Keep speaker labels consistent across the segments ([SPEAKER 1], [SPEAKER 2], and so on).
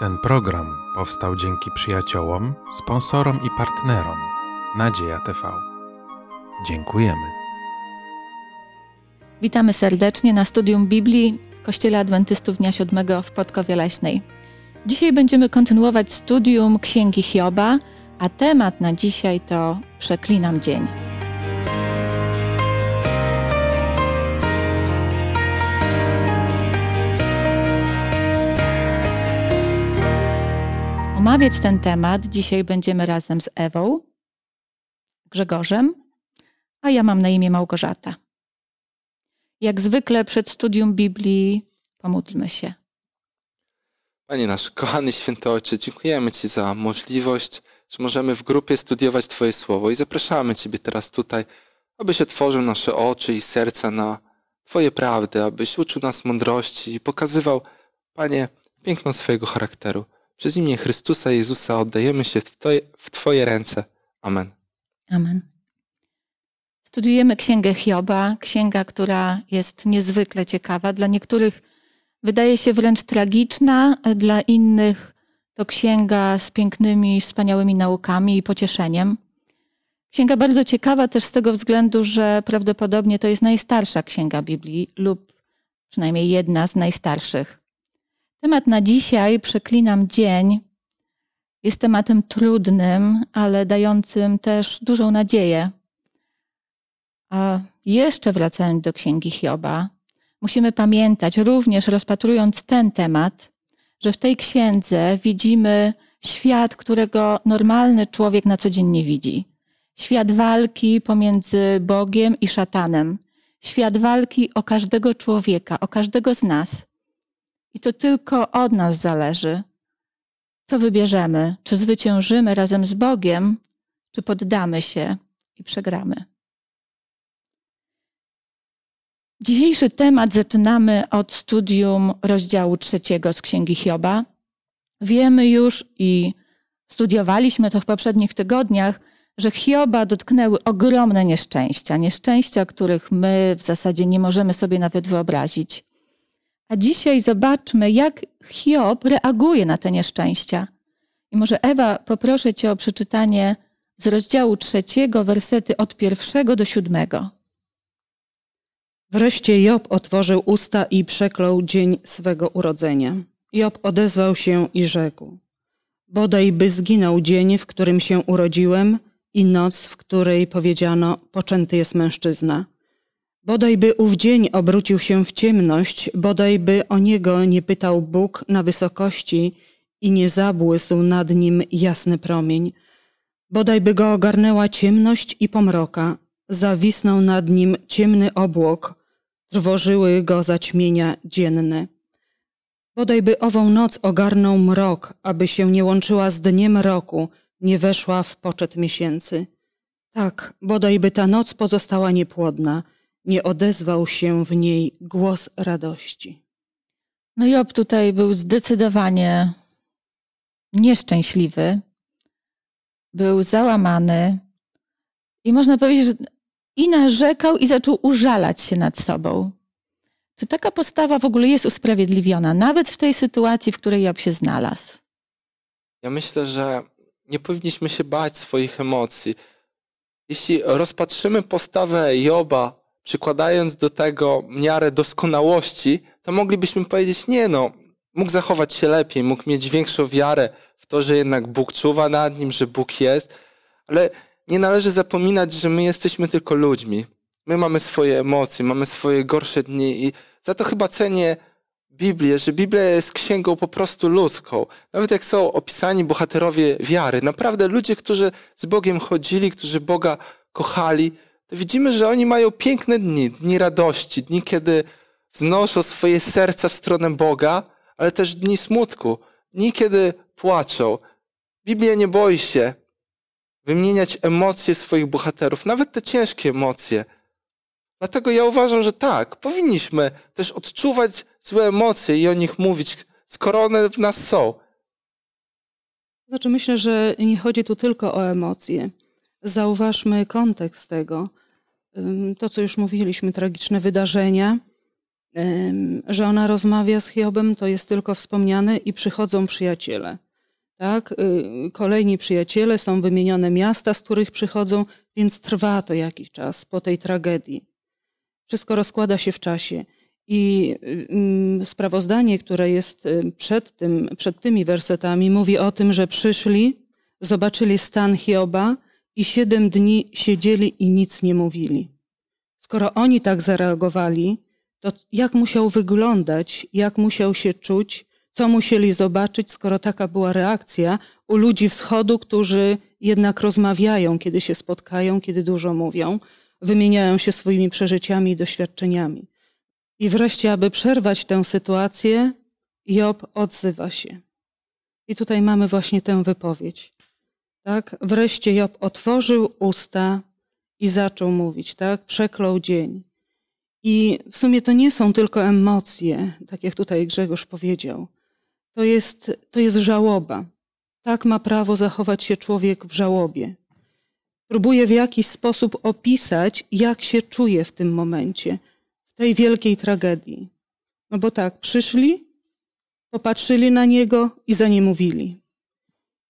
[SPEAKER 1] Ten program powstał dzięki przyjaciołom, sponsorom i partnerom Nadzieja TV. Dziękujemy.
[SPEAKER 2] Witamy serdecznie na studium Biblii w Kościele Adwentystów Dnia Siódmego w Podkowie Leśnej. Dzisiaj będziemy kontynuować studium Księgi Hioba, a temat na dzisiaj to Przeklinam dzień. Omawiać ten temat dzisiaj będziemy razem z Ewą, Grzegorzem, a ja mam na imię Małgorzata. Jak zwykle przed studium Biblii pomódlmy się.
[SPEAKER 3] Panie nasz kochany święty Ojcze, dziękujemy Ci za możliwość, że możemy w grupie studiować Twoje Słowo i zapraszamy Ciebie teraz tutaj, abyś otworzył nasze oczy i serca na Twoje prawdy, abyś uczył nas mądrości i pokazywał, Panie, piękno swojego charakteru. Przez imię Chrystusa Jezusa oddajemy się w Twoje, w Twoje ręce. Amen.
[SPEAKER 2] Amen. Studiujemy Księgę Hioba, księga, która jest niezwykle ciekawa. Dla niektórych wydaje się wręcz tragiczna, dla innych to księga z pięknymi, wspaniałymi naukami i pocieszeniem. Księga bardzo ciekawa też z tego względu, że prawdopodobnie to jest najstarsza księga Biblii lub przynajmniej jedna z najstarszych. Temat na dzisiaj, przeklinam dzień, jest tematem trudnym, ale dającym też dużą nadzieję. A jeszcze wracając do księgi Hioba, musimy pamiętać, również rozpatrując ten temat, że w tej księdze widzimy świat, którego normalny człowiek na co dzień nie widzi. Świat walki pomiędzy Bogiem i szatanem. Świat walki o każdego człowieka, o każdego z nas. I to tylko od nas zależy. Co wybierzemy? Czy zwyciężymy razem z Bogiem, czy poddamy się i przegramy? Dzisiejszy temat zaczynamy od studium rozdziału trzeciego z Księgi Hioba. Wiemy już i studiowaliśmy to w poprzednich tygodniach, że Hioba dotknęły ogromne nieszczęścia, nieszczęścia, których my w zasadzie nie możemy sobie nawet wyobrazić. A dzisiaj zobaczmy, jak Hiob reaguje na te nieszczęścia. I może Ewa, poproszę Cię o przeczytanie z rozdziału trzeciego, wersety od pierwszego do siódmego.
[SPEAKER 4] Wreszcie Job otworzył usta i przeklął dzień swego urodzenia. Job odezwał się i rzekł: Bodaj by zginął dzień, w którym się urodziłem, i noc, w której powiedziano: Poczęty jest mężczyzna. Bodaj by ów dzień obrócił się w ciemność, bodaj by o niego nie pytał Bóg na wysokości i nie zabłysł nad nim jasny promień. Bodaj by go ogarnęła ciemność i pomroka, zawisnął nad nim ciemny obłok, trwożyły go zaćmienia dzienne. Bodaj by ową noc ogarnął mrok, aby się nie łączyła z dniem roku, nie weszła w poczet miesięcy. Tak, bodaj by ta noc pozostała niepłodna, nie odezwał się w niej głos radości.
[SPEAKER 2] No Job tutaj był zdecydowanie nieszczęśliwy, był załamany i można powiedzieć, że i narzekał i zaczął użalać się nad sobą. Czy taka postawa w ogóle jest usprawiedliwiona, nawet w tej sytuacji, w której Job się znalazł?
[SPEAKER 3] Ja myślę, że nie powinniśmy się bać swoich emocji. Jeśli rozpatrzymy postawę Joba, przykładając do tego miarę doskonałości, to moglibyśmy powiedzieć, nie no, mógł zachować się lepiej, mógł mieć większą wiarę w to, że jednak Bóg czuwa nad nim, że Bóg jest, ale nie należy zapominać, że my jesteśmy tylko ludźmi. My mamy swoje emocje, mamy swoje gorsze dni i za to chyba cenię Biblię, że Biblia jest księgą po prostu ludzką. Nawet jak są opisani bohaterowie wiary, naprawdę ludzie, którzy z Bogiem chodzili, którzy Boga kochali, to widzimy, że oni mają piękne dni, dni radości, dni, kiedy wznoszą swoje serca w stronę Boga, ale też dni smutku, dni, kiedy płaczą. Biblia nie boi się wymieniać emocje swoich bohaterów, nawet te ciężkie emocje. Dlatego ja uważam, że tak, powinniśmy też odczuwać złe emocje i o nich mówić, skoro one w nas są.
[SPEAKER 4] Znaczy, myślę, że nie chodzi tu tylko o emocje. Zauważmy kontekst tego. To, co już mówiliśmy, tragiczne wydarzenia, że ona rozmawia z Hiobem, to jest tylko wspomniane i przychodzą przyjaciele. Tak? Y, kolejni przyjaciele, są wymienione miasta, z których przychodzą, więc trwa to jakiś czas po tej tragedii. Wszystko rozkłada się w czasie. I sprawozdanie, które jest y, przed, tym, przed tymi wersetami, mówi o tym, że przyszli, zobaczyli stan Hioba i siedem dni siedzieli i nic nie mówili. Skoro oni tak zareagowali, to jak musiał wyglądać, jak musiał się czuć, co musieli zobaczyć, skoro taka była reakcja u ludzi wschodu, którzy jednak rozmawiają, kiedy się spotkają, kiedy dużo mówią, wymieniają się swoimi przeżyciami i doświadczeniami. I wreszcie, aby przerwać tę sytuację, Job odzywa się. I tutaj mamy właśnie tę wypowiedź. Tak? Wreszcie Job otworzył usta i zaczął mówić, tak? Przeklął dzień. I w sumie to nie są tylko emocje, tak jak tutaj Grzegorz powiedział. To jest, to jest żałoba. Tak ma prawo zachować się człowiek w żałobie. Próbuje w jakiś sposób opisać, jak się czuje w tym momencie, w tej wielkiej tragedii. No bo tak, przyszli, popatrzyli na niego i za nie mówili.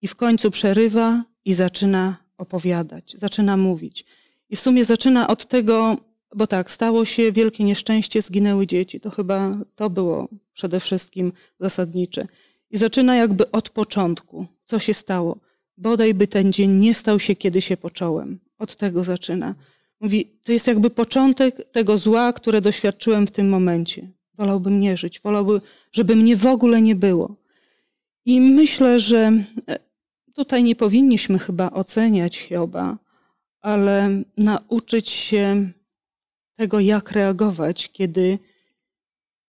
[SPEAKER 4] I w końcu przerywa i zaczyna opowiadać, zaczyna mówić. I w sumie zaczyna od tego, bo tak, stało się wielkie nieszczęście, zginęły dzieci. To chyba to było przede wszystkim zasadnicze. I zaczyna jakby od początku. Co się stało? Bodaj by ten dzień nie stał się, kiedy się począłem. Od tego zaczyna. Mówi, to jest jakby początek tego zła, które doświadczyłem w tym momencie. Wolałbym nie żyć, wolałbym, żeby mnie w ogóle nie było. I myślę, że tutaj nie powinniśmy chyba oceniać Hioba, ale nauczyć się tego, jak reagować, kiedy,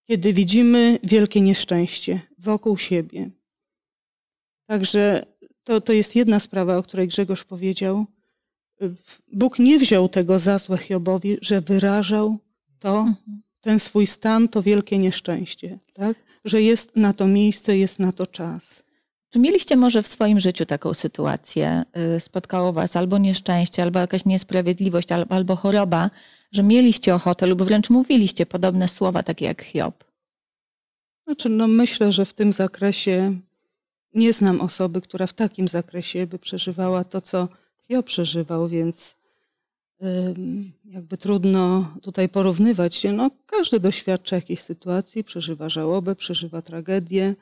[SPEAKER 4] kiedy widzimy wielkie nieszczęście wokół siebie. Także to, to jest jedna sprawa, o której Grzegorz powiedział. Bóg nie wziął tego za złe Hiobowi, że wyrażał to, mhm. ten swój stan, to wielkie nieszczęście, tak? że jest na to miejsce, jest na to czas.
[SPEAKER 2] Czy mieliście może w swoim życiu taką sytuację? Y, spotkało was albo nieszczęście, albo jakaś niesprawiedliwość, albo, choroba, że mieliście ochotę lub wręcz mówiliście podobne słowa, takie jak Hiob?
[SPEAKER 4] Znaczy, no myślę, że w tym zakresie nie znam osoby, która w takim zakresie by przeżywała to, co Hiob przeżywał, więc jakby trudno tutaj porównywać się. No, każdy doświadcza jakiejś sytuacji, przeżywa żałobę, przeżywa tragedię.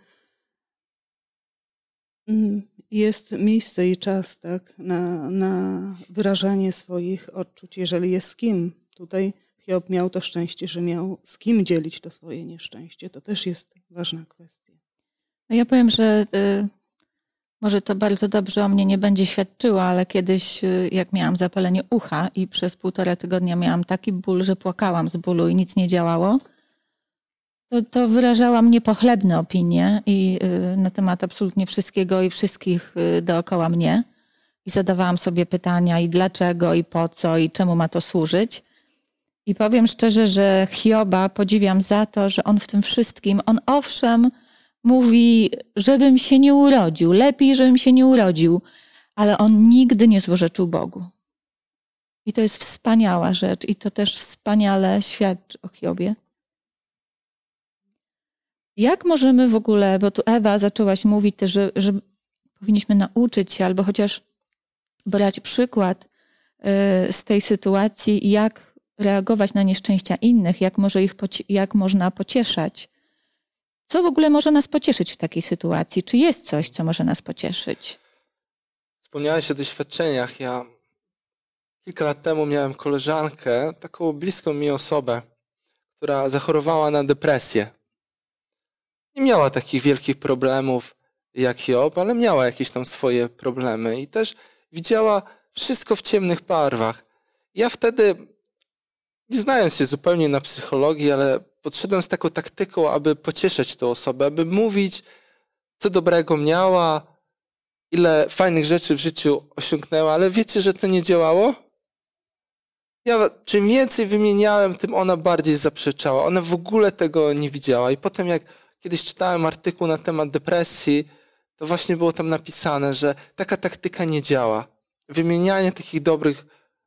[SPEAKER 4] Mm, jest miejsce i czas tak, na, na wyrażanie swoich odczuć, jeżeli jest z kim. Tutaj Hiob miał to szczęście, że miał z kim dzielić to swoje nieszczęście. To też jest ważna kwestia.
[SPEAKER 2] No ja powiem, że y, może to bardzo dobrze o mnie nie będzie świadczyło, ale kiedyś, y, jak miałam zapalenie ucha i przez półtora tygodnia miałam taki ból, że płakałam z bólu i nic nie działało, to, to wyrażałam niepochlebne opinie i, y, na temat absolutnie wszystkiego i wszystkich y, dookoła mnie. I zadawałam sobie pytania i dlaczego, i po co, i czemu ma to służyć. I powiem szczerze, że Hioba podziwiam za to, że on w tym wszystkim, on owszem, mówi, żebym się nie urodził, lepiej, żebym się nie urodził, ale on nigdy nie złorzeczył Bogu. I to jest wspaniała rzecz, i to też wspaniale świadczy o Hiobie. Jak możemy w ogóle, bo tu Ewa zaczęłaś mówić też, że, że powinniśmy nauczyć się albo chociaż brać przykład y, z tej sytuacji, jak reagować na nieszczęścia innych, jak, może ich, jak można pocieszać. Co w ogóle może nas pocieszyć w takiej sytuacji? Czy jest coś, co może nas pocieszyć?
[SPEAKER 3] Wspomniałeś o doświadczeniach. Ja kilka lat temu miałem koleżankę, taką bliską mi osobę, która zachorowała na depresję. Nie miała takich wielkich problemów jak Job, ale miała jakieś tam swoje problemy i też widziała wszystko w ciemnych barwach. Ja wtedy, nie znając się zupełnie na psychologii, ale podszedłem z taką taktyką, aby pocieszać tę osobę, aby mówić, co dobrego miała, ile fajnych rzeczy w życiu osiągnęła, ale wiecie, że to nie działało? Ja czym więcej wymieniałem, tym ona bardziej zaprzeczała. Ona w ogóle tego nie widziała. I potem jak kiedyś czytałem artykuł na temat depresji, to właśnie było tam napisane, że taka taktyka nie działa. Wymienianie takich dobrych,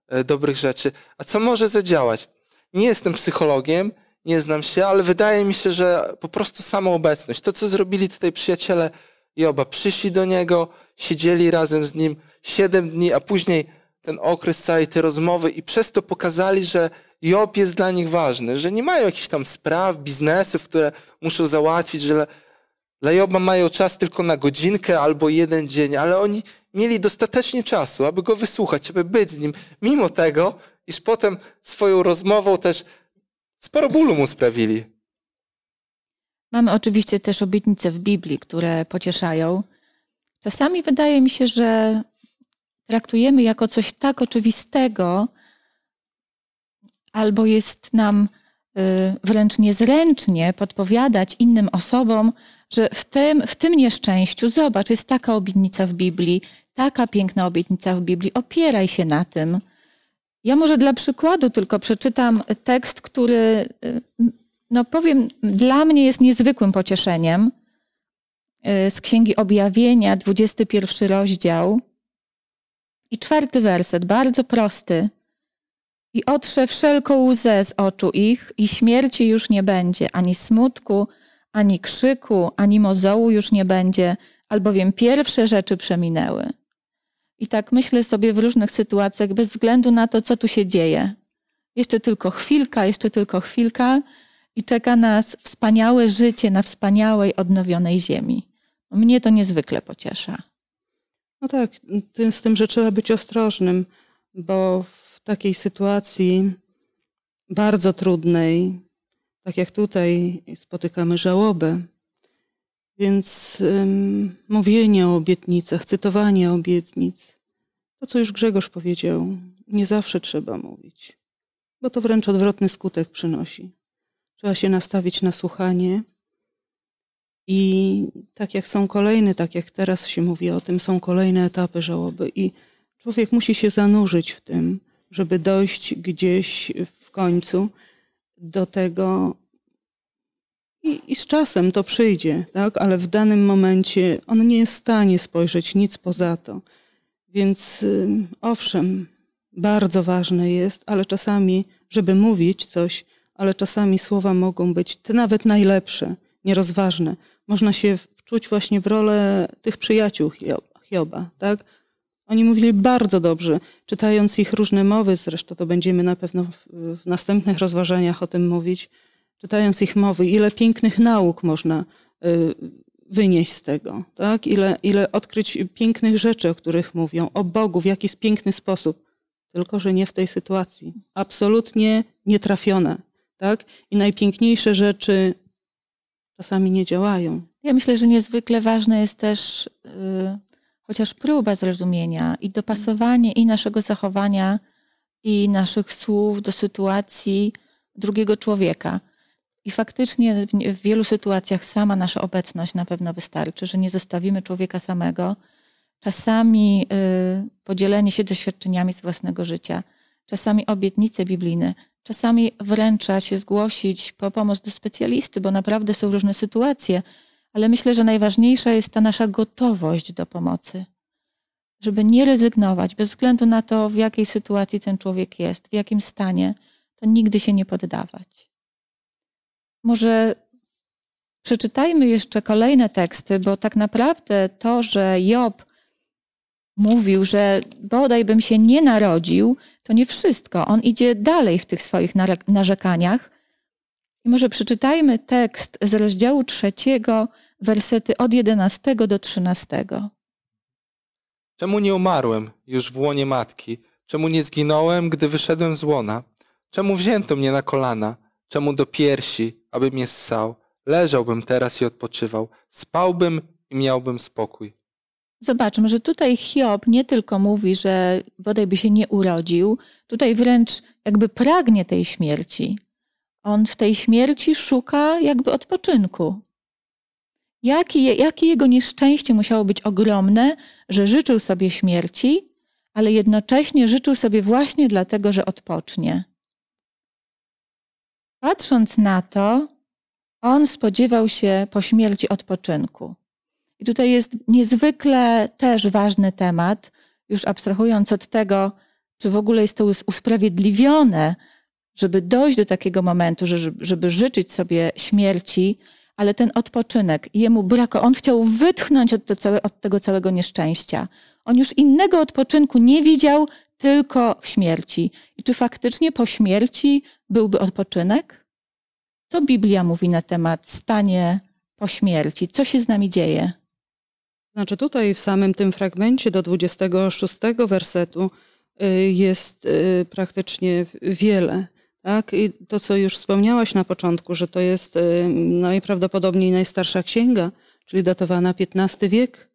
[SPEAKER 3] e, dobrych rzeczy. A co może zadziałać? Nie jestem psychologiem, nie znam się, ale wydaje mi się, że po prostu sama obecność, to co zrobili tutaj przyjaciele Joba, przyszli do niego, siedzieli razem z nim siedem dni, a później ten okres całej tej rozmowy i przez to pokazali, że Job jest dla nich ważny, że nie mają jakichś tam spraw, biznesów, które muszą załatwić, że dla Joba mają czas tylko na godzinkę albo jeden dzień, ale oni mieli dostatecznie czasu, aby go wysłuchać, aby być z nim, mimo tego, iż potem swoją rozmową też sporo bólu mu sprawili.
[SPEAKER 2] Mamy oczywiście też obietnice w Biblii, które pocieszają. Czasami wydaje mi się, że traktujemy jako coś tak oczywistego, albo jest nam y, wręcz niezręcznie podpowiadać innym osobom, że w tym, w tym nieszczęściu, zobacz, jest taka obietnica w Biblii, taka piękna obietnica w Biblii, opieraj się na tym. Ja może dla przykładu tylko przeczytam tekst, który, y, no powiem, dla mnie jest niezwykłym pocieszeniem. Y, z Księgi Objawienia, 21 rozdział i czwarty werset, bardzo prosty. I otrze wszelką łzę z oczu ich i śmierci już nie będzie, ani smutku, ani krzyku, ani mozołu już nie będzie, albowiem pierwsze rzeczy przeminęły. I tak myślę sobie w różnych sytuacjach, bez względu na to, co tu się dzieje. Jeszcze tylko chwilka, jeszcze tylko chwilka i czeka nas wspaniałe życie na wspaniałej, odnowionej ziemi. Mnie to niezwykle pociesza.
[SPEAKER 4] No tak, z tym, że trzeba być ostrożnym, bo takiej sytuacji bardzo trudnej, tak jak tutaj spotykamy żałobę, więc mówienie o obietnicach, cytowanie obietnic, to co już Grzegorz powiedział, nie zawsze trzeba mówić, bo to wręcz odwrotny skutek przynosi. Trzeba się nastawić na słuchanie i tak jak są kolejne, tak jak teraz się mówi o tym, są kolejne etapy żałoby i człowiek musi się zanurzyć w tym, żeby dojść gdzieś w końcu do tego i, i z czasem to przyjdzie, tak? ale w danym momencie on nie jest w stanie spojrzeć nic poza to. Więc owszem, bardzo ważne jest, ale czasami, żeby mówić coś, ale czasami słowa mogą być te nawet najlepsze, nierozważne. Można się wczuć właśnie w rolę tych przyjaciół Hioba, tak? Oni mówili bardzo dobrze, czytając ich różne mowy, zresztą to będziemy na pewno w, w następnych rozważaniach o tym mówić, czytając ich mowy, ile pięknych nauk można y, wynieść z tego, tak? Ile, ile odkryć pięknych rzeczy, o których mówią, o Bogu, w jakiś piękny sposób. Tylko, że nie w tej sytuacji. Absolutnie nietrafione, tak? I najpiękniejsze rzeczy czasami nie działają.
[SPEAKER 2] Ja myślę, że niezwykle ważne jest też yy, chociaż próba zrozumienia i dopasowanie i naszego zachowania, i naszych słów do sytuacji drugiego człowieka. I faktycznie w, wielu sytuacjach sama nasza obecność na pewno wystarczy, że nie zostawimy człowieka samego. Czasami yy, podzielenie się doświadczeniami z własnego życia, czasami obietnice biblijne, Czasami wręcza się zgłosić po pomoc do specjalisty, bo naprawdę są różne sytuacje, ale myślę, że najważniejsza jest ta nasza gotowość do pomocy, żeby nie rezygnować, bez względu na to, w jakiej sytuacji ten człowiek jest, w jakim stanie, to nigdy się nie poddawać. Może przeczytajmy jeszcze kolejne teksty, bo tak naprawdę to, że Job mówił, że bodaj bym się nie narodził, to nie wszystko. On idzie dalej w tych swoich narzekaniach. I może przeczytajmy tekst z rozdziału trzeciego, wersety od 11 do 13.
[SPEAKER 3] Czemu nie umarłem już w łonie matki? Czemu nie zginąłem, gdy wyszedłem z łona? Czemu wzięto mnie na kolana? Czemu do piersi, aby mnie ssał? Leżałbym teraz i odpoczywał. Spałbym i miałbym spokój.
[SPEAKER 2] Zobaczmy, że tutaj Hiob nie tylko mówi, że bodaj by się nie urodził, tutaj wręcz jakby pragnie tej śmierci. On w tej śmierci szuka jakby odpoczynku. Jakie, jakie jego nieszczęście musiało być ogromne, że życzył sobie śmierci, ale jednocześnie życzył sobie właśnie dlatego, że odpocznie. Patrząc na to, on spodziewał się po śmierci odpoczynku. I tutaj jest niezwykle też ważny temat, już abstrahując od tego, czy w ogóle jest to usprawiedliwione, żeby dojść do takiego momentu, żeby życzyć sobie śmierci, ale ten odpoczynek, jemu brakowało, on chciał wytchnąć od, całe, od tego całego nieszczęścia. On już innego odpoczynku nie widział, tylko w śmierci. I czy faktycznie po śmierci byłby odpoczynek? Co Biblia mówi na temat stanie po śmierci? Co się z nami dzieje?
[SPEAKER 4] Znaczy tutaj w samym tym fragmencie do 26 wersetu y, jest y, praktycznie wiele. Tak? I to, co już wspomniałaś na początku, że to jest y, najprawdopodobniej najstarsza księga, czyli datowana XV wiek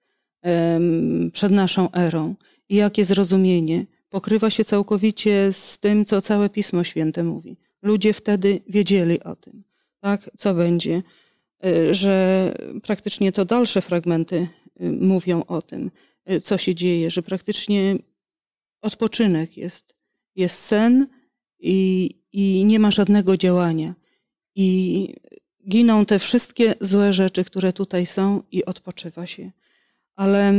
[SPEAKER 4] przed naszą erą. I jakie zrozumienie pokrywa się całkowicie z tym, co całe Pismo Święte mówi. Ludzie wtedy wiedzieli o tym, tak? co będzie, że praktycznie to dalsze fragmenty mówią o tym, y, co się dzieje, że praktycznie odpoczynek jest, jest sen i, i nie ma żadnego działania. I giną te wszystkie złe rzeczy, które tutaj są i odpoczywa się. Ale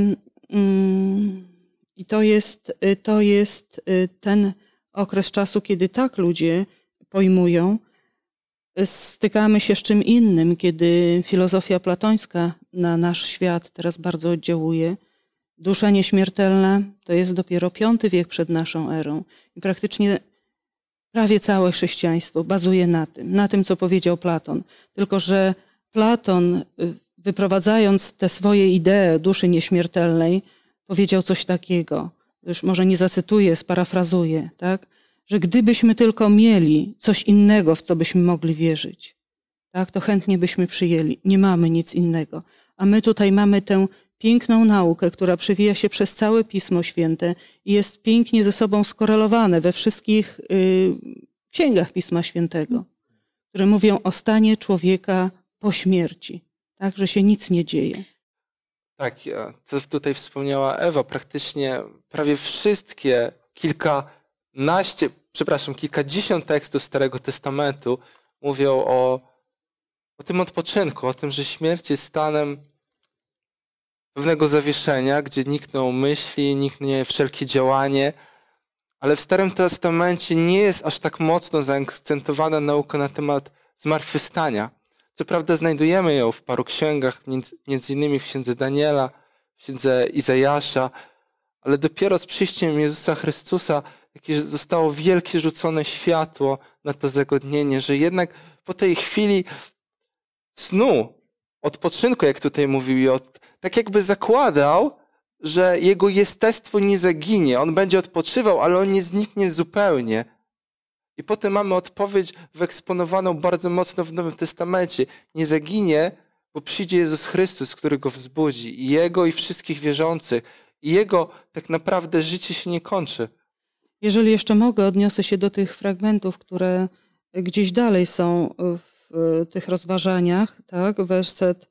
[SPEAKER 4] mm, i to jest, y, to jest y, ten okres czasu, kiedy tak ludzie pojmują, stykamy się z czym innym, kiedy filozofia platońska na nasz świat teraz bardzo oddziałuje. Dusza nieśmiertelna to jest dopiero V wiek przed naszą erą. I praktycznie prawie całe chrześcijaństwo bazuje na tym, na tym, co powiedział Platon. Tylko, że Platon, y, wyprowadzając te swoje idee duszy nieśmiertelnej, powiedział coś takiego. Już może nie zacytuję, sparafrazuję, tak? że gdybyśmy tylko mieli coś innego, w co byśmy mogli wierzyć, tak, to chętnie byśmy przyjęli. Nie mamy nic innego. A my tutaj mamy tę piękną naukę, która przewija się przez całe Pismo Święte i jest pięknie ze sobą skorelowane we wszystkich y, księgach Pisma Świętego, które mówią o stanie człowieka po śmierci, tak, że się nic nie dzieje.
[SPEAKER 3] Tak, co tutaj wspomniała Ewa, praktycznie prawie wszystkie kilkanaście, przepraszam, kilkadziesiąt tekstów Starego Testamentu mówią o, o tym odpoczynku, o tym, że śmierć jest stanem pewnego zawieszenia, gdzie nikną myśli, niknie wszelkie działanie, ale w Starym Testamencie nie jest aż tak mocno zaakcentowana nauka na temat zmartwychwstania. Co prawda znajdujemy ją w paru księgach, między innymi w księdze Daniela, w księdze Izajasza, ale dopiero z przyjściem Jezusa Chrystusa jakieś zostało wielkie rzucone światło na to zagodnienie, że jednak po tej chwili snu, odpoczynku, jak tutaj mówił Jot, tak jakby zakładał, że jego jestestwo nie zaginie. On będzie odpoczywał, ale on nie zniknie zupełnie. I potem mamy odpowiedź wyeksponowaną bardzo mocno w Nowym Testamencie. Nie zaginie, bo przyjdzie Jezus Chrystus, który go wzbudzi. I jego i wszystkich wierzących. I jego tak naprawdę życie się nie kończy.
[SPEAKER 4] Jeżeli jeszcze mogę, odniosę się do tych fragmentów, które gdzieś dalej są w tych rozważaniach, tak? Werset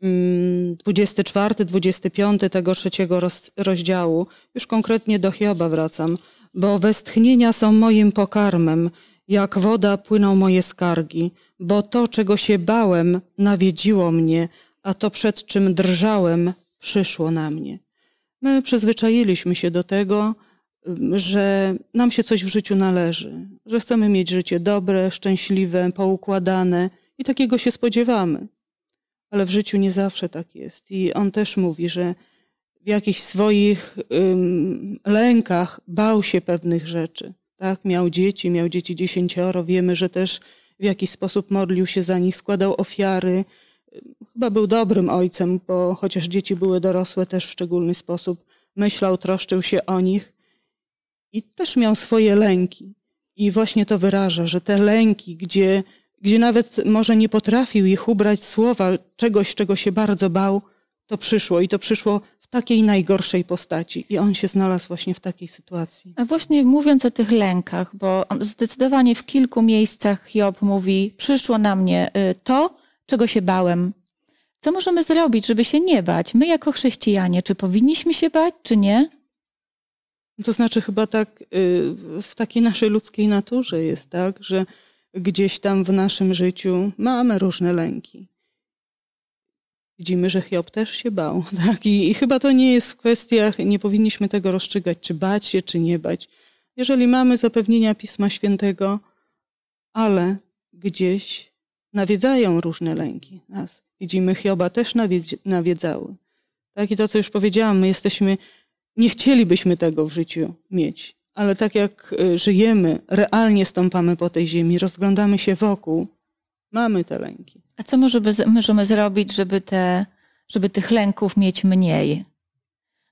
[SPEAKER 4] 24, mm, 25 tego trzeciego rozdziału. Już konkretnie do Hioba wracam. Bo westchnienia są moim pokarmem, jak woda płyną moje skargi, bo to, czego się bałem, nawiedziło mnie, a to, przed czym drżałem, przyszło na mnie. My przyzwyczailiśmy się do tego, że nam się coś w życiu należy, że chcemy mieć życie dobre, szczęśliwe, poukładane i takiego się spodziewamy. Ale w życiu nie zawsze tak jest. I on też mówi, że w jakichś swoich um, lękach bał się pewnych rzeczy. Tak? Miał dzieci, miał dzieci dziesięcioro. Wiemy, że też w jakiś sposób modlił się za nich, składał ofiary. Chyba był dobrym ojcem, bo chociaż dzieci były dorosłe, też w szczególny sposób myślał, troszczył się o nich i też miał swoje lęki. I właśnie to wyraża, że te lęki, gdzie, gdzie nawet może nie potrafił ich ubrać słowa czegoś, czego się bardzo bał, to przyszło i to przyszło w takiej najgorszej postaci. I on się znalazł właśnie w takiej sytuacji.
[SPEAKER 2] A właśnie mówiąc o tych lękach, bo zdecydowanie w kilku miejscach Job mówi: Przyszło na mnie y, to, czego się bałem. Co możemy zrobić, żeby się nie bać? My, jako chrześcijanie, czy powinniśmy się bać, czy nie?
[SPEAKER 4] To znaczy chyba tak y, w takiej naszej ludzkiej naturze jest tak, że gdzieś tam w naszym życiu mamy różne lęki. Widzimy, że Hiob też się bał. Tak? I, I, chyba to nie jest w kwestiach, nie powinniśmy tego rozstrzygać, czy bać się, czy nie bać. Jeżeli mamy zapewnienia Pisma Świętego, ale gdzieś nawiedzają różne lęki nas. Widzimy, Hioba też nawiedzały. Tak i to, co już powiedziałam, my jesteśmy, nie chcielibyśmy tego w życiu mieć, ale tak jak y, żyjemy, realnie stąpamy po tej ziemi, rozglądamy się wokół, mamy te lęki.
[SPEAKER 2] A co możemy, możemy zrobić, żeby, te, żeby tych lęków mieć mniej?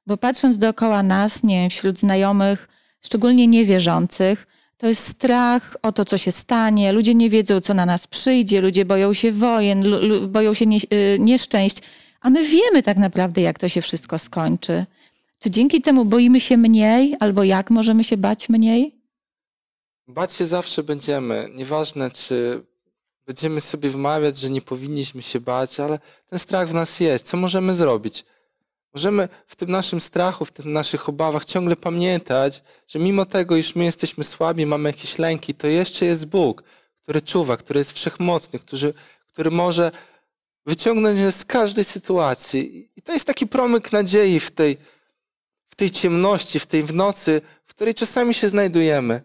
[SPEAKER 2] Bo patrząc dookoła nas, nie wiem, wśród znajomych, szczególnie niewierzących, to jest strach o to, co się stanie. Ludzie nie wiedzą, co na nas przyjdzie, ludzie boją się wojen, boją się nie, y, nieszczęść, a my wiemy tak naprawdę, jak to się wszystko skończy. Czy dzięki temu boimy się mniej, albo jak możemy się bać mniej?
[SPEAKER 3] Bać się zawsze będziemy. Nieważne, czy będziemy sobie wmawiać, że nie powinniśmy się bać, ale ten strach w nas jest. Co możemy zrobić? Możemy w tym naszym strachu, w tych naszych obawach ciągle pamiętać, że mimo tego, iż my jesteśmy słabi, mamy jakieś lęki, to jeszcze jest Bóg, który czuwa, który jest wszechmocny, który, który może wyciągnąć nas z każdej sytuacji. I to jest taki promyk nadziei w tej, w tej ciemności, w tej w nocy, w której czasami się znajdujemy.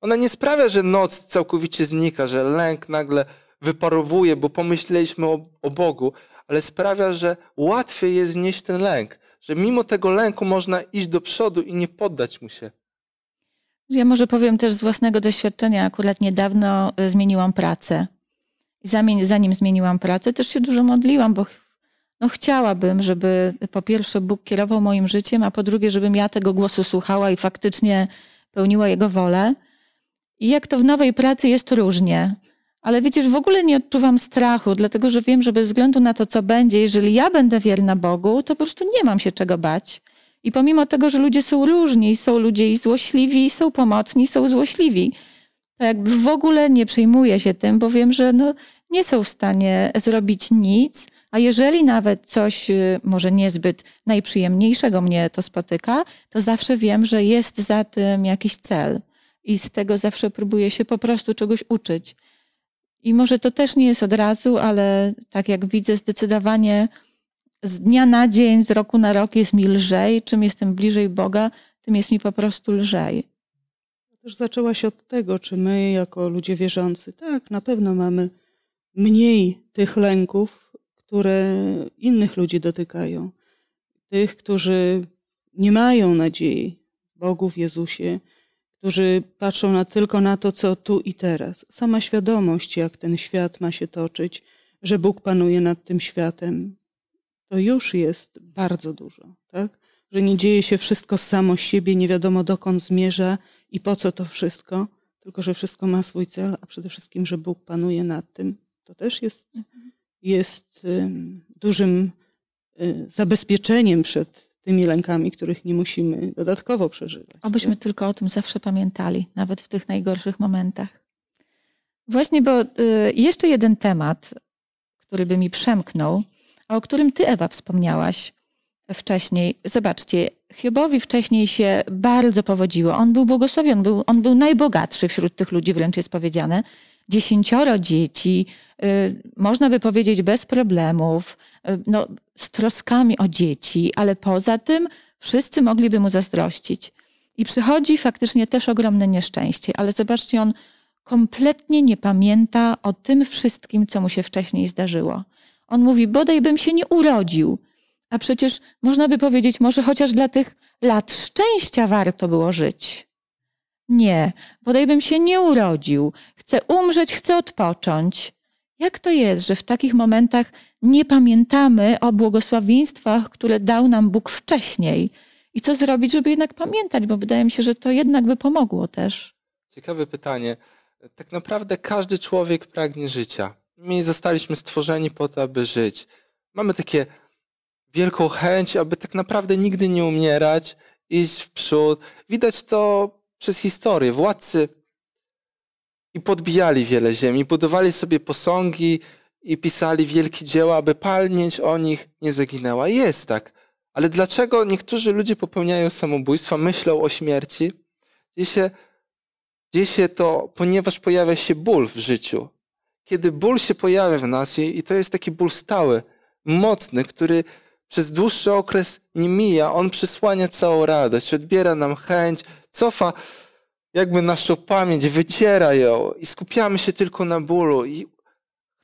[SPEAKER 3] Ona nie sprawia, że noc całkowicie znika, że lęk nagle wyparowuje, bo pomyśleliśmy o, o Bogu, ale sprawia, że łatwiej jest znieść ten lęk, że mimo tego lęku można iść do przodu i nie poddać mu się.
[SPEAKER 2] Ja może powiem też z własnego doświadczenia. Akurat niedawno e, zmieniłam pracę. Zanim zmieniłam pracę, też się dużo modliłam, bo no chciałabym, żeby po pierwsze Bóg kierował moim życiem, a po drugie, żebym ja tego głosu słuchała i faktycznie pełniła Jego wolę. I jak to w nowej pracy jest różnie. Ale wiecie, w ogóle nie odczuwam strachu, dlatego że wiem, że bez względu na to, co będzie, jeżeli ja będę wierna Bogu, to po prostu nie mam się czego bać. I pomimo tego, że ludzie są różni, są ludzie i złośliwi, są pomocni, są złośliwi, to jakby w ogóle nie przejmuję się tym, bo wiem, że no, nie są w stanie zrobić nic, a jeżeli nawet coś y, może niezbyt najprzyjemniejszego mnie to spotyka, to zawsze wiem, że jest za tym jakiś cel. I z tego zawsze próbuję się po prostu czegoś uczyć. I może to też nie jest od razu, ale tak jak widzę, zdecydowanie z dnia na dzień, z roku na rok jest mi lżej. Czym jestem bliżej Boga, tym jest mi po prostu lżej.
[SPEAKER 4] Też zaczęła się od tego, czy my, jako ludzie wierzący, tak, na pewno mamy mniej tych lęków, które innych ludzi dotykają. Tych, którzy nie mają nadziei w Bogu, w Jezusie, którzy patrzą na, tylko na to, co tu i teraz. Sama świadomość, jak ten świat ma się toczyć, że Bóg panuje nad tym światem, to już jest bardzo dużo, tak? Że nie dzieje się wszystko samo z siebie, nie wiadomo dokąd zmierza i po co to wszystko, tylko że wszystko ma swój cel, a przede wszystkim, że Bóg panuje nad tym. To też jest, jest dużym y, zabezpieczeniem przed tymi lękami, których nie musimy dodatkowo przeżywać.
[SPEAKER 2] Obyśmy nie? tylko o tym zawsze pamiętali, nawet w tych najgorszych momentach. Właśnie, bo y, jeszcze jeden temat, który by mi przemknął, a o którym ty, Ewa, wspomniałaś wcześniej. Zobaczcie, Hiobowi wcześniej się bardzo powodziło. On był błogosławiony, był, on był najbogatszy wśród tych ludzi, wręcz jest powiedziane. Dziesięcioro dzieci, y, można by powiedzieć bez problemów, y, no, z troskami o dzieci, ale poza tym wszyscy mogliby mu zazdrościć. I przychodzi faktycznie też ogromne nieszczęście, ale zobaczcie, on kompletnie nie pamięta o tym wszystkim, co mu się wcześniej zdarzyło. On mówi, bodaj bym się nie urodził. A przecież można by powiedzieć, może chociaż dla tych lat szczęścia warto było żyć. Nie, bodaj bym się nie urodził. Chcę umrzeć, chcę odpocząć. Jak to jest, że w takich momentach nie pamiętamy o błogosławieństwach, które dał nam Bóg wcześniej? I co zrobić, żeby jednak pamiętać? Bo wydaje mi się, że to jednak by pomogło też.
[SPEAKER 3] Ciekawe pytanie. Tak naprawdę każdy człowiek pragnie życia. My zostaliśmy stworzeni po to, aby żyć. Mamy takie wielką chęć, aby tak naprawdę nigdy nie umierać, iść w przód. Widać to przez historię. Władcy i podbijali wiele ziemi, budowali sobie posągi i pisali wielkie dzieła, aby palnieć o nich nie zaginęła. Jest tak. Ale dlaczego niektórzy ludzie popełniają samobójstwa, myślą o śmierci? Dzieje się, dzieje się to, ponieważ pojawia się ból w życiu. Kiedy ból się pojawia w nas i to jest taki ból stały, mocny, który przez dłuższy okres nie mija, on przysłania całą radość, odbiera nam chęć, cofa jakby naszą pamięć wyciera ją i skupiamy się tylko na bólu i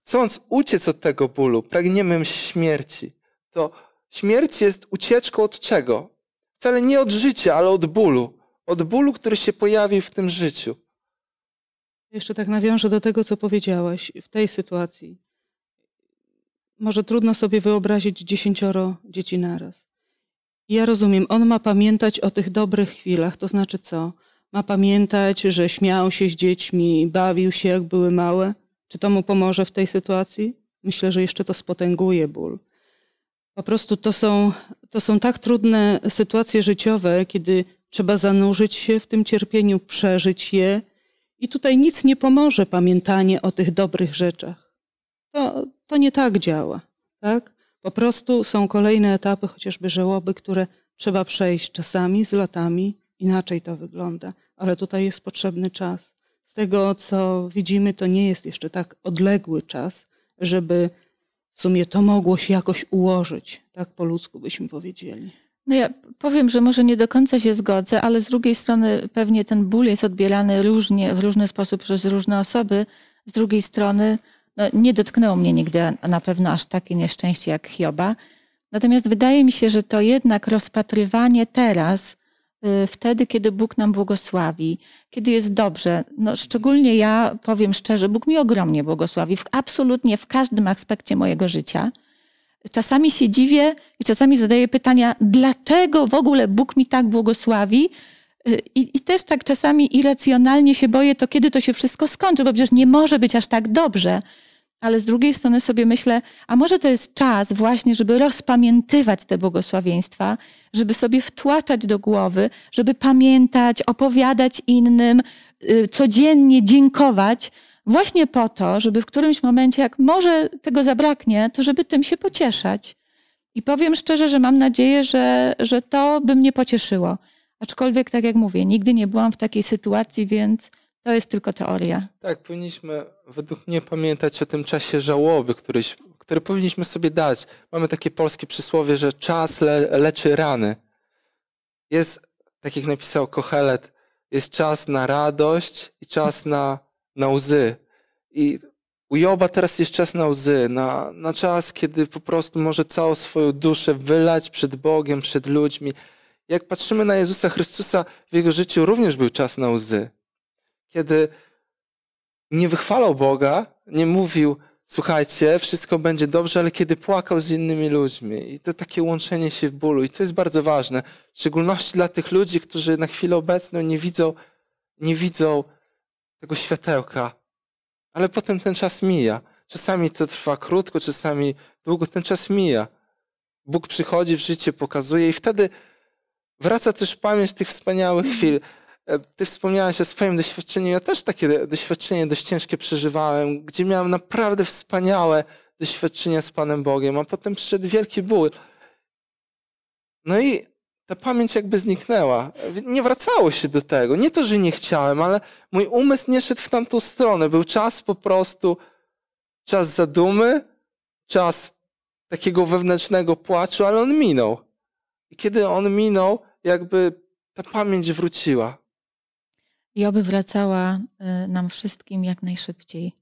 [SPEAKER 3] chcąc uciec od tego bólu, pragniemy śmierci, to śmierć jest ucieczką od czego? Wcale nie od życia, ale od bólu. Od bólu, który się pojawi w tym życiu.
[SPEAKER 4] Jeszcze tak nawiążę do tego, co powiedziałaś w tej sytuacji. Może trudno sobie wyobrazić dziesięcioro dzieci naraz. Ja rozumiem, on ma pamiętać o tych dobrych chwilach, to znaczy co? Ma pamiętać, że śmiał się z dziećmi, bawił się, jak były małe. Czy to mu pomoże w tej sytuacji? Myślę, że jeszcze to spotęguje ból. Po prostu to są, to są tak trudne sytuacje życiowe, kiedy trzeba zanurzyć się w tym cierpieniu, przeżyć je. I tutaj nic nie pomoże pamiętanie o tych dobrych rzeczach. To, to nie tak działa, tak? Po prostu są kolejne etapy, chociażby żałoby, które trzeba przejść czasami z latami. Inaczej to wygląda, ale tutaj jest potrzebny czas. Z tego, co widzimy, to nie jest jeszcze tak odległy czas, żeby w sumie to mogło się jakoś ułożyć, tak po ludzku byśmy powiedzieli.
[SPEAKER 2] No ja powiem, że może nie do końca się zgodzę, ale z drugiej strony pewnie ten ból jest odbierany różnie, w różny sposób przez różne osoby. Z drugiej strony no, nie dotknęło mnie nigdy na pewno aż takie nieszczęście jak Hioba. Natomiast wydaje mi się, że to jednak rozpatrywanie teraz, y, wtedy, kiedy Bóg nam błogosławi, kiedy jest dobrze, no szczególnie ja powiem szczerze, Bóg mi ogromnie błogosławi, w, absolutnie w każdym aspekcie mojego życia. Czasami się dziwię i czasami zadaję pytania, dlaczego w ogóle Bóg mi tak błogosławi? Y, I, I, też tak czasami irracjonalnie się boję, to kiedy to się wszystko skończy, bo przecież nie może być aż tak dobrze. Ale z drugiej strony sobie myślę, a może to jest czas właśnie, żeby rozpamiętywać te błogosławieństwa, żeby sobie wtłaczać do głowy, żeby pamiętać, opowiadać innym, y, codziennie dziękować, właśnie po to, żeby w którymś momencie, jak może tego zabraknie, to żeby tym się pocieszać. I powiem szczerze, że mam nadzieję, że, że to by mnie pocieszyło. Aczkolwiek, tak jak mówię, nigdy nie byłam w takiej sytuacji, więc to jest tylko teoria.
[SPEAKER 3] Tak, powinniśmy według mnie pamiętać o tym czasie żałoby, który, który powinniśmy sobie dać. Mamy takie polskie przysłowie, że czas le, leczy rany. Jest, tak jak napisał Kochelet, jest czas na radość i czas na, na łzy. I u Joba teraz jest czas na łzy, na, na czas, kiedy po prostu może całą swoją duszę wylać przed Bogiem, przed ludźmi. Jak patrzymy na Jezusa Chrystusa, w Jego życiu również był czas na łzy kiedy nie wychwalał Boga, nie mówił, słuchajcie, wszystko będzie dobrze, ale kiedy płakał z innymi ludźmi. I to takie łączenie się w bólu. I to jest bardzo ważne. W szczególności dla tych ludzi, którzy na chwilę obecną nie widzą, nie widzą tego światełka. Ale potem ten czas mija. Czasami to trwa krótko, czasami długo. Ten czas mija. Bóg przychodzi w życie, pokazuje i wtedy wraca też pamięć tych wspaniałych chwil. E, ty wspomniałaś o swoim doświadczeniu. Ja też takie doświadczenie dość ciężkie przeżywałem, gdzie miałem naprawdę wspaniałe doświadczenia z Panem Bogiem, a potem przyszedł wielki ból. No i ta pamięć jakby zniknęła. Nie wracało się do tego. Nie to, że nie chciałem, ale mój umysł nie szedł w tamtą stronę. Był czas po prostu, czas zadumy, czas takiego wewnętrznego płaczu, ale on minął. I kiedy on minął, jakby ta pamięć wróciła
[SPEAKER 2] i oby wracała y, nam wszystkim jak najszybciej.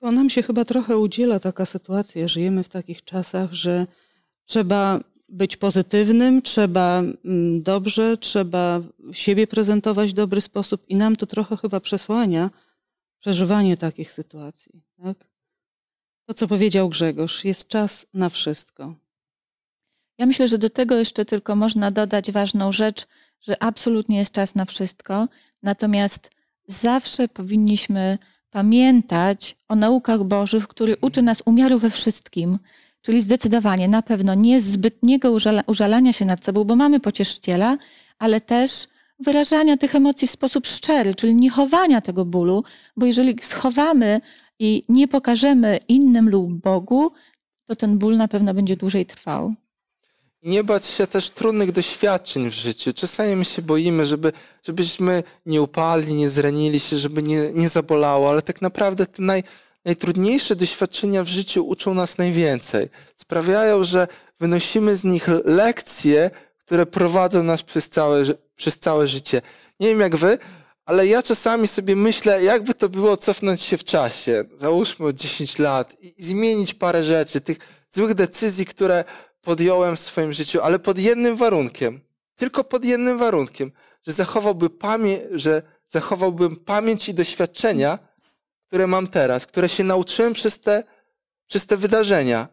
[SPEAKER 4] Bo nam się chyba trochę udziela taka sytuacja. Żyjemy w takich czasach, że trzeba być pozytywnym, trzeba mm, dobrze, trzeba siebie prezentować w dobry sposób i nam to trochę chyba przesłania przeżywanie takich sytuacji. Tak? To, co powiedział Grzegorz, jest czas na wszystko.
[SPEAKER 2] Ja myślę, że do tego jeszcze tylko można dodać ważną rzecz, że absolutnie jest czas na wszystko, natomiast zawsze powinniśmy pamiętać o naukach Bożych, który uczy nas umiaru we wszystkim, czyli zdecydowanie na pewno nie zbytniego użalania się nad sobą, bo mamy pocieszyciela, ale też wyrażania tych emocji w sposób szczery, czyli nie chowania tego bólu, bo jeżeli schowamy i nie pokażemy innym lub Bogu, to ten ból na pewno będzie dłużej trwał
[SPEAKER 3] nie bać się też trudnych doświadczeń w życiu. Czasami my się boimy, żeby, żebyśmy nie upadli, nie zranili się, żeby nie, nie zabolało, ale tak naprawdę te naj, najtrudniejsze doświadczenia w życiu uczą nas najwięcej. Sprawiają, że wynosimy z nich lekcje, które prowadzą nas przez całe, przez całe życie. Nie wiem jak wy, ale ja czasami sobie myślę, jakby to było cofnąć się w czasie, załóżmy o 10 lat i zmienić parę rzeczy, tych złych decyzji, które podjąłem w swoim życiu, ale pod jednym warunkiem. Tylko pod jednym warunkiem, że zachowałby pamięć, że zachowałbym pamięć i doświadczenia, które mam teraz, które się nauczyłem przez te, przez te wydarzenia.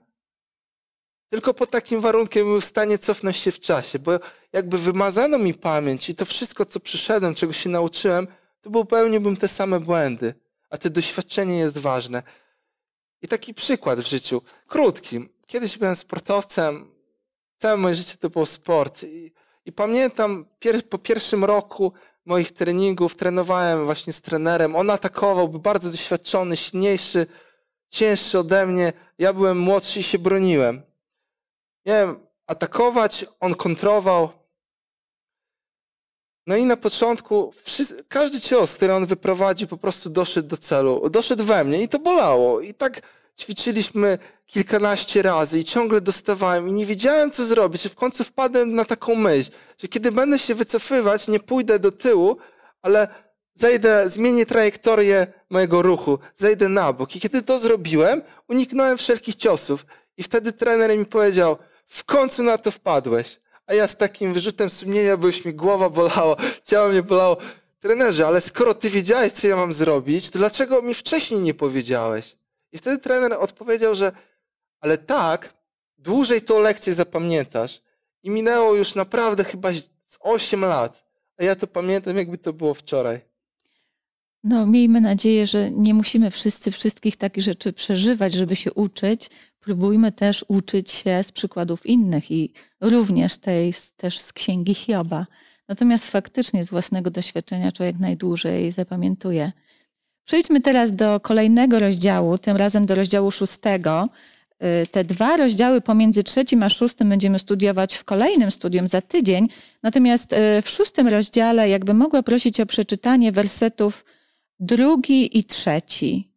[SPEAKER 3] Tylko pod takim warunkiem byłem w stanie cofnąć się w czasie, bo jakby wymazano mi pamięć i to wszystko, co przyszedłem, czego się nauczyłem, to popełniłbym te same błędy. A to doświadczenie jest ważne. I taki przykład w życiu, krótki. Kiedyś byłem sportowcem, całe moje życie to był sport. I, i pamiętam pier, po pierwszym roku moich treningów trenowałem właśnie z trenerem. On atakował, był bardzo doświadczony, silniejszy, cięższy ode mnie. Ja byłem młodszy i się broniłem. Miałem atakować, on kontrował. No i na początku każdy cios, który on wyprowadzi, po prostu doszedł do celu. Doszedł we mnie i to bolało. I tak ćwiczyliśmy kilkanaście razy i ciągle dostawałem i nie wiedziałem, co zrobić. I w końcu wpadłem na taką myśl, że kiedy będę się wycofywać, nie pójdę do tyłu, ale zejdę, zmienię trajektorię mojego ruchu, zejdę na bok. I kiedy to zrobiłem, uniknąłem wszelkich ciosów. I wtedy trener mi powiedział, w końcu na to wpadłeś. A ja z takim wyrzutem sumienia, bo już mi głowa bolała, ciało mnie bolało. Trenerze, ale skoro ty wiedziałeś, co ja mam zrobić, to dlaczego mi wcześniej nie powiedziałeś? I wtedy trener odpowiedział, że ale tak, dłużej tą lekcję zapamiętasz. I minęło już naprawdę chyba z 8 lat. A ja to pamiętam, jakby to było wczoraj.
[SPEAKER 2] No, miejmy nadzieję, że nie musimy wszyscy wszystkich takich rzeczy przeżywać, żeby się uczyć. Próbujmy też uczyć się z przykładów innych i również tej, też z księgi Hioba. Natomiast faktycznie z własnego doświadczenia człowiek najdłużej zapamiętuje. Przejdźmy teraz do kolejnego rozdziału, tym razem do rozdziału szóstego. Y, te dwa rozdziały pomiędzy trzecim a szóstym będziemy studiować w kolejnym studium za tydzień. Natomiast y, w szóstym rozdziale, jakby mogła prosić o przeczytanie wersetów drugi i trzeci.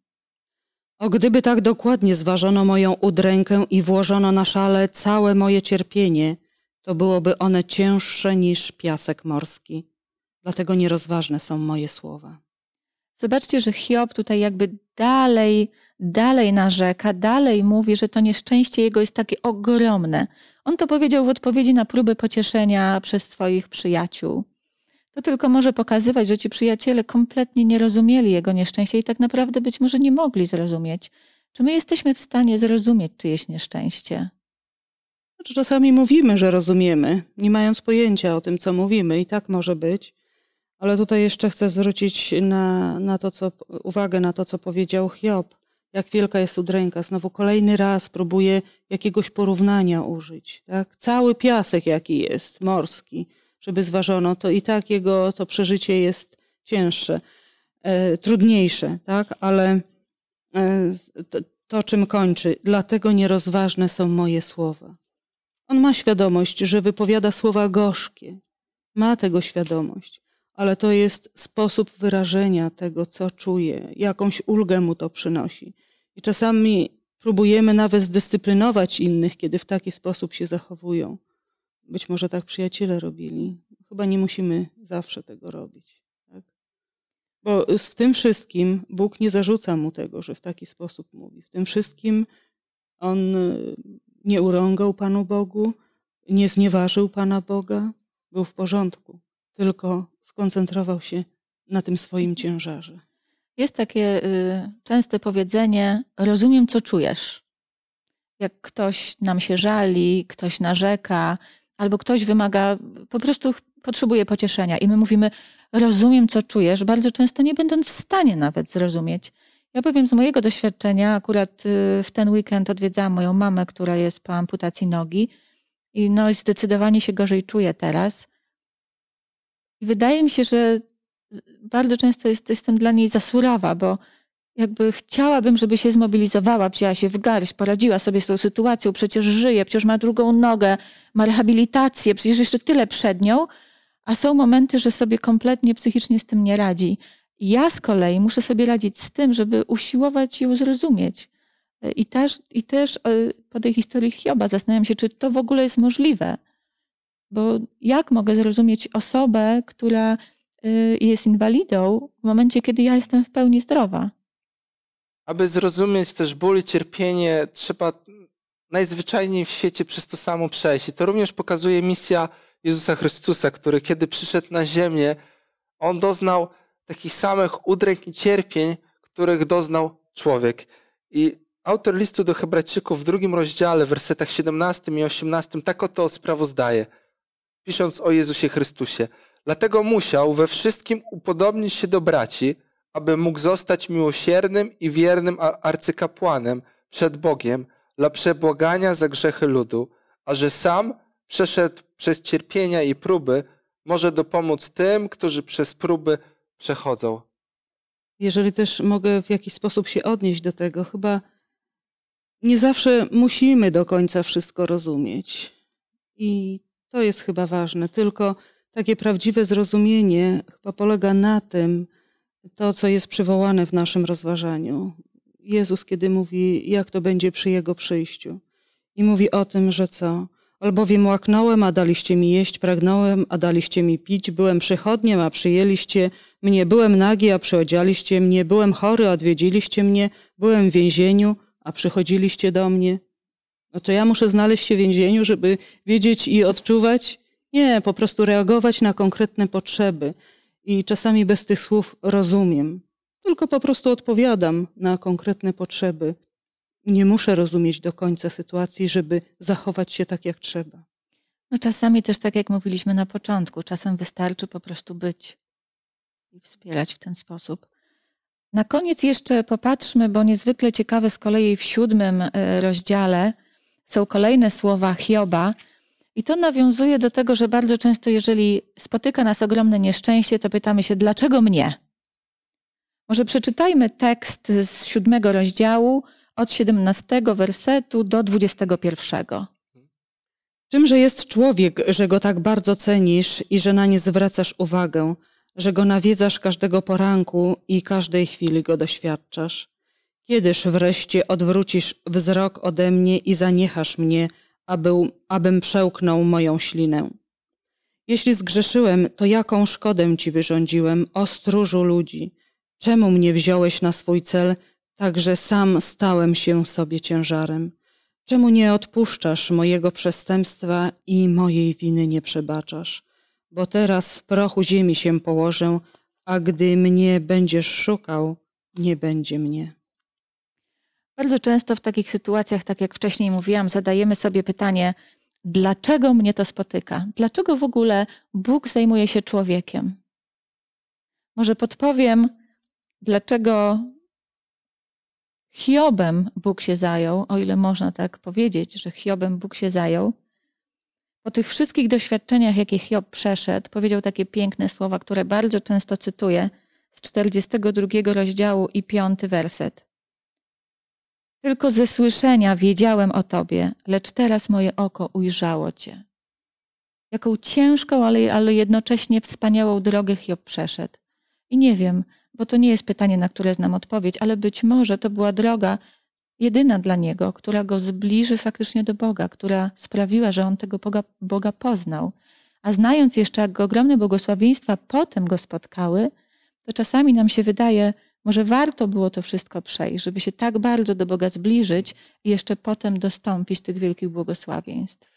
[SPEAKER 4] O gdyby tak dokładnie zważono moją udrękę i włożono na szale całe moje cierpienie, to byłoby one cięższe niż piasek morski. Dlatego nierozważne są moje słowa.
[SPEAKER 2] Zobaczcie, że Hiob tutaj jakby dalej, dalej narzeka, dalej mówi, że to nieszczęście jego jest takie ogromne. On to powiedział w odpowiedzi na próby pocieszenia przez swoich przyjaciół. To tylko może pokazywać, że ci przyjaciele kompletnie nie rozumieli jego nieszczęścia i tak naprawdę być może nie mogli zrozumieć. Czy my jesteśmy w stanie zrozumieć czyjeś nieszczęście?
[SPEAKER 4] Znaczy, czasami mówimy, że rozumiemy, nie mając pojęcia o tym, co mówimy, i tak może być. Ale tutaj jeszcze chcę zwrócić na, na to, co, uwagę na to, co powiedział Hiob. Jak wielka jest udręka. Znowu kolejny raz próbuje jakiegoś porównania użyć. Tak? Cały piasek, jaki jest, morski, żeby zważono, to i tak jego to przeżycie jest cięższe, e, trudniejsze, tak? ale e, to, to, czym kończy, dlatego nierozważne są moje słowa. On ma świadomość, że wypowiada słowa gorzkie. Ma tego świadomość ale to jest sposób wyrażenia tego, co czuje, jakąś ulgę mu to przynosi. I czasami próbujemy nawet zdyscyplinować innych, kiedy w taki sposób się zachowują. Być może tak przyjaciele robili. Chyba nie musimy zawsze tego robić. Tak? Bo w tym wszystkim Bóg nie zarzuca mu tego, że w taki sposób mówi. W tym wszystkim on y, nie urągał Panu Bogu, nie znieważył Pana Boga, był w porządku, tylko skoncentrował się na tym swoim ciężarze.
[SPEAKER 2] Jest takie y, częste powiedzenie: Rozumiem, co czujesz. Jak ktoś nam się żali, ktoś narzeka, albo ktoś wymaga, po prostu potrzebuje pocieszenia, i my mówimy: Rozumiem, co czujesz, bardzo często nie będąc w stanie nawet zrozumieć. Ja powiem z mojego doświadczenia, akurat y, w ten weekend odwiedzałam moją mamę, która jest po amputacji nogi, i no, zdecydowanie się gorzej czuje teraz. I wydaje mi się, że bardzo często jest, jestem dla niej za surowa, bo jakby chciałabym, żeby się zmobilizowała, wzięła się w garść, poradziła sobie z tą sytuacją, przecież żyje, przecież ma drugą nogę, ma rehabilitację, przecież jeszcze tyle przed nią, a są momenty, że sobie kompletnie psychicznie z tym nie radzi. Ja z kolei muszę sobie radzić z tym, żeby usiłować ją zrozumieć. I też, I też e, po tej historii Hioba zastanawiam się, czy to w ogóle jest możliwe. Bo jak mogę zrozumieć osobę, która y, jest inwalidą w momencie, kiedy ja jestem w pełni zdrowa.
[SPEAKER 3] Aby zrozumieć też ból i cierpienie, trzeba najzwyczajniej w świecie przez to samo przejść. I to również pokazuje misja Jezusa Chrystusa, który kiedy przyszedł na ziemię, on doznał takich samych udręk i cierpień, których doznał człowiek. I autor listu do Hebrajczyków w drugim rozdziale, w wersetach 17 i 18, tak oto sprawozdaje, pisząc o Jezusie Chrystusie. Dlatego musiał we wszystkim upodobnić się do braci, aby mógł zostać miłosiernym i wiernym arcykapłanem przed Bogiem dla przebłagania za grzechy ludu, a że sam przeszedł przez cierpienia i próby, może dopomóc tym, którzy przez próby przechodzą.
[SPEAKER 4] Jeżeli też mogę w jakiś sposób się odnieść do tego, chyba nie zawsze musimy do końca wszystko rozumieć. I to jest chyba ważne. Tylko takie prawdziwe zrozumienie chyba polega na tym, to, co jest przywołane w naszym rozważaniu. Jezus, kiedy mówi, jak to będzie przy Jego przyjściu. I mówi o tym, że co? Albowiem łaknąłem, a daliście mi jeść, pragnąłem, a daliście mi pić, byłem przychodniem, a przyjęliście mnie, byłem nagi, a przyodzialiście mnie, byłem chory, a odwiedziliście mnie, byłem w więzieniu, a przychodziliście do mnie. No to ja muszę znaleźć się w więzieniu, żeby wiedzieć i odczuwać? Nie, po prostu reagować na konkretne potrzeby. I czasami bez tych słów rozumiem, tylko po prostu odpowiadam na konkretne potrzeby nie muszę rozumieć do końca sytuacji, żeby zachować się tak, jak trzeba.
[SPEAKER 2] No czasami też, tak jak mówiliśmy na początku, czasem wystarczy po prostu być i wspierać w ten sposób. Na koniec jeszcze popatrzmy, bo niezwykle ciekawe z kolei w siódmym e, rozdziale są kolejne słowa Hioba. I to nawiązuje do tego, że bardzo często, jeżeli spotyka nas ogromne nieszczęście, to pytamy się, dlaczego mnie? Może przeczytajmy tekst z siódmego rozdziału, od 17 wersetu do 21.
[SPEAKER 4] Czymże jest człowiek, że go tak bardzo cenisz i że na nie zwracasz uwagę, że go nawiedzasz każdego poranku i każdej chwili go doświadczasz? Kiedyż wreszcie odwrócisz wzrok ode mnie i zaniechasz mnie, aby, abym przełknął moją ślinę? Jeśli zgrzeszyłem, to jaką szkodę ci wyrządziłem, o stróżu ludzi? Czemu mnie wziąłeś na swój cel, Także sam stałem się sobie ciężarem. Czemu nie odpuszczasz mojego przestępstwa i mojej winy nie przebaczasz? Bo teraz w prochu ziemi się położę, a gdy mnie będziesz szukał, nie będzie mnie.
[SPEAKER 2] Bardzo często w takich sytuacjach, tak jak wcześniej mówiłam, zadajemy sobie pytanie, dlaczego mnie to spotyka? Dlaczego w ogóle Bóg zajmuje się człowiekiem? Może podpowiem, dlaczego Hiobem Bóg się zajął, o ile można tak powiedzieć, że Hiobem Bóg się zajął. Po tych wszystkich doświadczeniach, jakie Hiob przeszedł, powiedział takie piękne słowa, które bardzo często cytuję z 42 rozdziału i piąty werset. Tylko ze słyszenia wiedziałem o Tobie, lecz teraz moje oko ujrzało Cię. Jaką ciężką, ale, ale jednocześnie wspaniałą drogę Hiob przeszedł. I nie wiem, bo to nie jest pytanie, na które znam odpowiedź, ale być może to była droga jedyna dla niego, która go zbliży faktycznie do Boga, która sprawiła, że on tego Boga, Boga poznał. A znając jeszcze, jak ogromne błogosławieństwa potem go spotkały, to czasami nam się wydaje, może warto było to wszystko przejść, żeby się tak bardzo do Boga zbliżyć i jeszcze potem dostąpić tych wielkich błogosławieństw.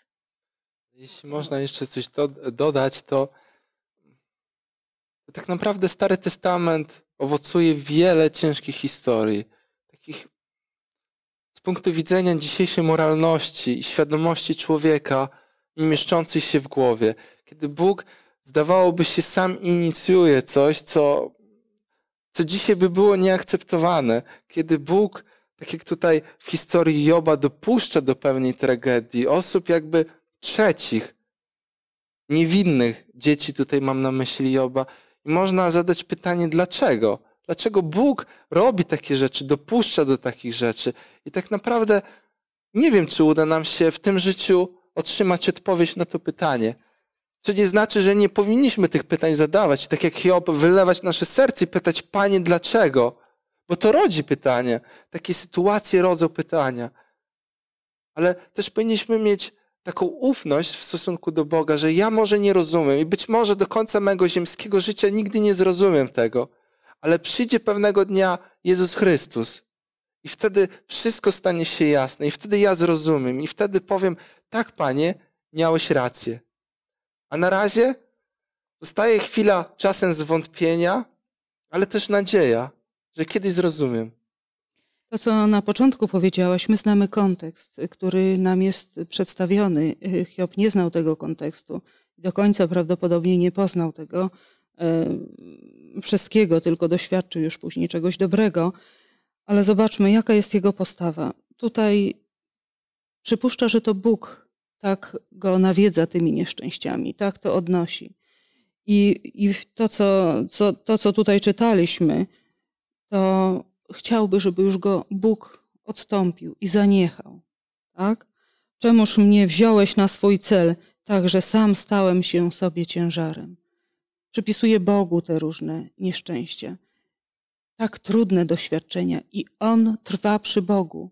[SPEAKER 3] Jeśli można jeszcze coś do, dodać, to tak naprawdę Stary Testament owocuje wiele ciężkich historii, takich z punktu widzenia dzisiejszej moralności i świadomości człowieka, nie mieszczącej się w głowie. Kiedy Bóg zdawałoby się sam inicjuje coś, co, co dzisiaj by było nieakceptowane. Kiedy Bóg, tak jak tutaj w historii Joba, dopuszcza do pewnej tragedii osób jakby trzecich, niewinnych dzieci, tutaj mam na myśli Joba, i można zadać pytanie, dlaczego? Dlaczego Bóg robi takie rzeczy, dopuszcza do takich rzeczy? I tak naprawdę nie wiem, czy uda nam się w tym życiu otrzymać odpowiedź na to pytanie. Co nie znaczy, że nie powinniśmy tych pytań zadawać, tak jak Hiob, wylewać nasze serce i pytać, Panie, dlaczego? Bo to rodzi pytania. Takie sytuacje rodzą pytania. Ale też powinniśmy mieć taką ufność w stosunku do Boga, że ja może nie rozumiem i być może do końca mego ziemskiego życia nigdy nie zrozumiem tego, ale przyjdzie pewnego dnia Jezus Chrystus i wtedy wszystko stanie się jasne i wtedy ja zrozumiem i wtedy powiem, tak Panie, miałeś rację. A na razie zostaje chwila czasem zwątpienia, ale też nadzieja, że kiedyś zrozumiem.
[SPEAKER 4] To, co na początku powiedziałaś, my znamy kontekst, który nam jest przedstawiony. Hiob nie znał tego kontekstu do końca prawdopodobnie nie poznał tego wszystkiego, tylko doświadczył już później czegoś dobrego. Ale zobaczmy, jaka jest jego postawa. Tutaj przypuszcza, że to Bóg tak go nawiedza tymi nieszczęściami, tak to odnosi. I, i to, co, co, to, co tutaj czytaliśmy, to chciałby, żeby już go Bóg odstąpił i zaniechał. Tak? Czemuż mnie wziąłeś na swój cel, tak że sam stałem się sobie ciężarem. Przypisuje Bogu te różne nieszczęścia. Tak trudne doświadczenia i on trwa przy Bogu.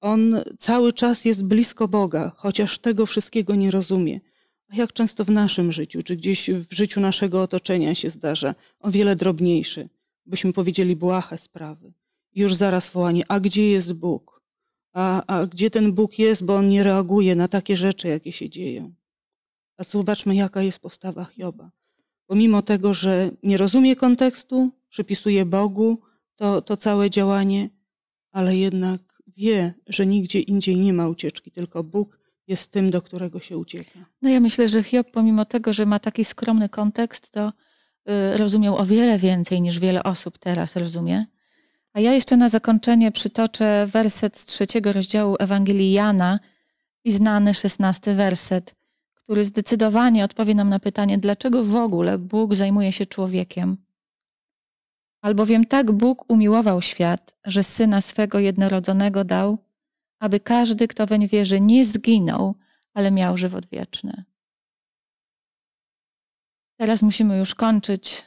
[SPEAKER 4] On cały czas jest blisko Boga, chociaż tego wszystkiego nie rozumie. A jak często w naszym życiu, czy gdzieś w życiu naszego otoczenia się zdarza, o wiele drobniejszy, byśmy powiedzieli błahe sprawy. Już zaraz wołanie, a gdzie jest Bóg? A, a gdzie ten Bóg jest, bo on nie reaguje na takie rzeczy, jakie się dzieją? A zobaczmy, jaka jest postawa Hioba. Pomimo tego, że nie rozumie kontekstu, przypisuje Bogu to, to całe działanie, ale jednak wie, że nigdzie indziej nie ma ucieczki, tylko Bóg jest tym, do którego się ucieka.
[SPEAKER 2] No ja myślę, że Hiob, pomimo tego, że ma taki skromny kontekst, to y, rozumiał o wiele więcej niż wiele osób teraz rozumie. A ja jeszcze na zakończenie przytoczę werset z trzeciego rozdziału Ewangelii Jana i znany szesnasty werset, który zdecydowanie odpowie nam na pytanie, dlaczego w ogóle Bóg zajmuje się człowiekiem. Albowiem tak Bóg umiłował świat, że syna swego jednorodzonego dał, aby każdy, kto weń wierzy, nie zginął, ale miał żywot wieczny. Teraz musimy już kończyć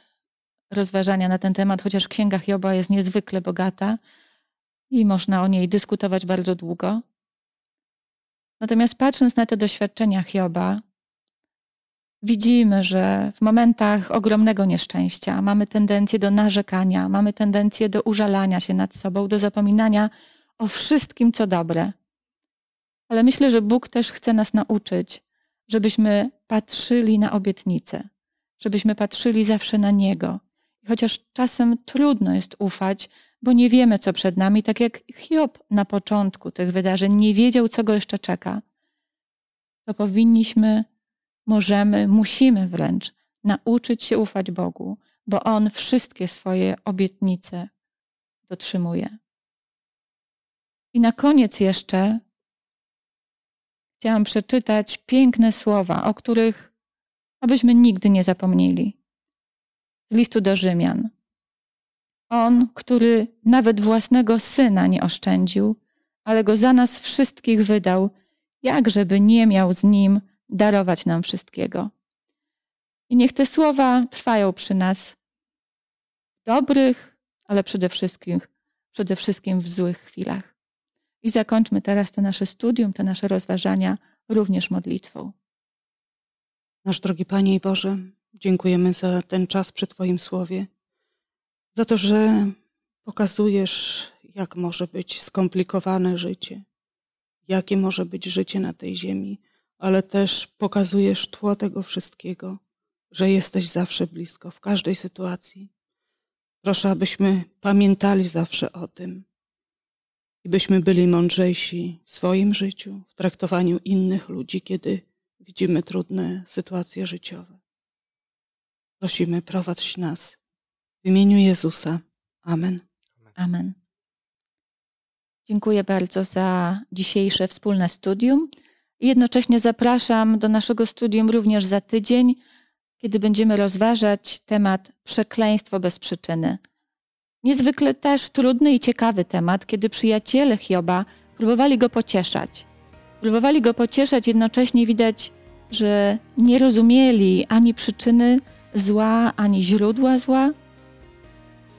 [SPEAKER 2] rozważania na ten temat, chociaż księga Hioba jest niezwykle bogata i można o niej dyskutować bardzo długo. Natomiast patrząc na te doświadczenia Hioba, widzimy, że w momentach ogromnego nieszczęścia mamy tendencję do narzekania, mamy tendencję do użalania się nad sobą, do zapominania o wszystkim, co dobre. Ale myślę, że Bóg też chce nas nauczyć, żebyśmy patrzyli na obietnicę, żebyśmy patrzyli zawsze na Niego. I chociaż czasem trudno jest ufać, bo nie wiemy, co przed nami, tak jak Hiob na początku tych wydarzeń nie wiedział, co go jeszcze czeka, to powinniśmy możemy, musimy wręcz nauczyć się ufać Bogu, bo On wszystkie swoje obietnice dotrzymuje. I na koniec jeszcze chciałam przeczytać piękne słowa, o których abyśmy nigdy nie zapomnieli. Z listu do Rzymian. On, który nawet własnego syna nie oszczędził, ale go za nas wszystkich wydał, jakżeby nie miał z nim darować nam wszystkiego. I niech te słowa trwają przy nas w dobrych, ale przede wszystkim, przede wszystkim w złych chwilach. I zakończmy teraz to nasze studium, te nasze rozważania również modlitwą.
[SPEAKER 4] Nasz drogi Panie i Boże, dziękujemy za ten czas przy Twoim słowie, za to, że pokazujesz, jak może być skomplikowane życie, jakie może być życie na tej ziemi ale też pokazujesz tło tego wszystkiego, że jesteś zawsze blisko, w każdej sytuacji. Proszę, abyśmy pamiętali zawsze o tym i byśmy byli mądrzejsi w swoim życiu, w traktowaniu innych ludzi, kiedy widzimy trudne sytuacje życiowe. Prosimy, prowadź nas. W imieniu Jezusa. Amen.
[SPEAKER 2] Amen. Dziękuję bardzo za dzisiejsze wspólne studium. Jednocześnie zapraszam do naszego studium również za tydzień, kiedy będziemy rozważać temat przekleństwo bez przyczyny. Niezwykle też trudny i ciekawy temat, kiedy przyjaciele Hioba próbowali go pocieszać. Próbowali go pocieszać, jednocześnie widać, że nie rozumieli ani przyczyny zła, ani źródła zła.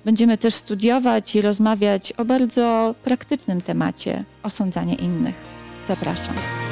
[SPEAKER 2] Będziemy też studiować i rozmawiać o bardzo praktycznym temacie osądzania innych. Zapraszam.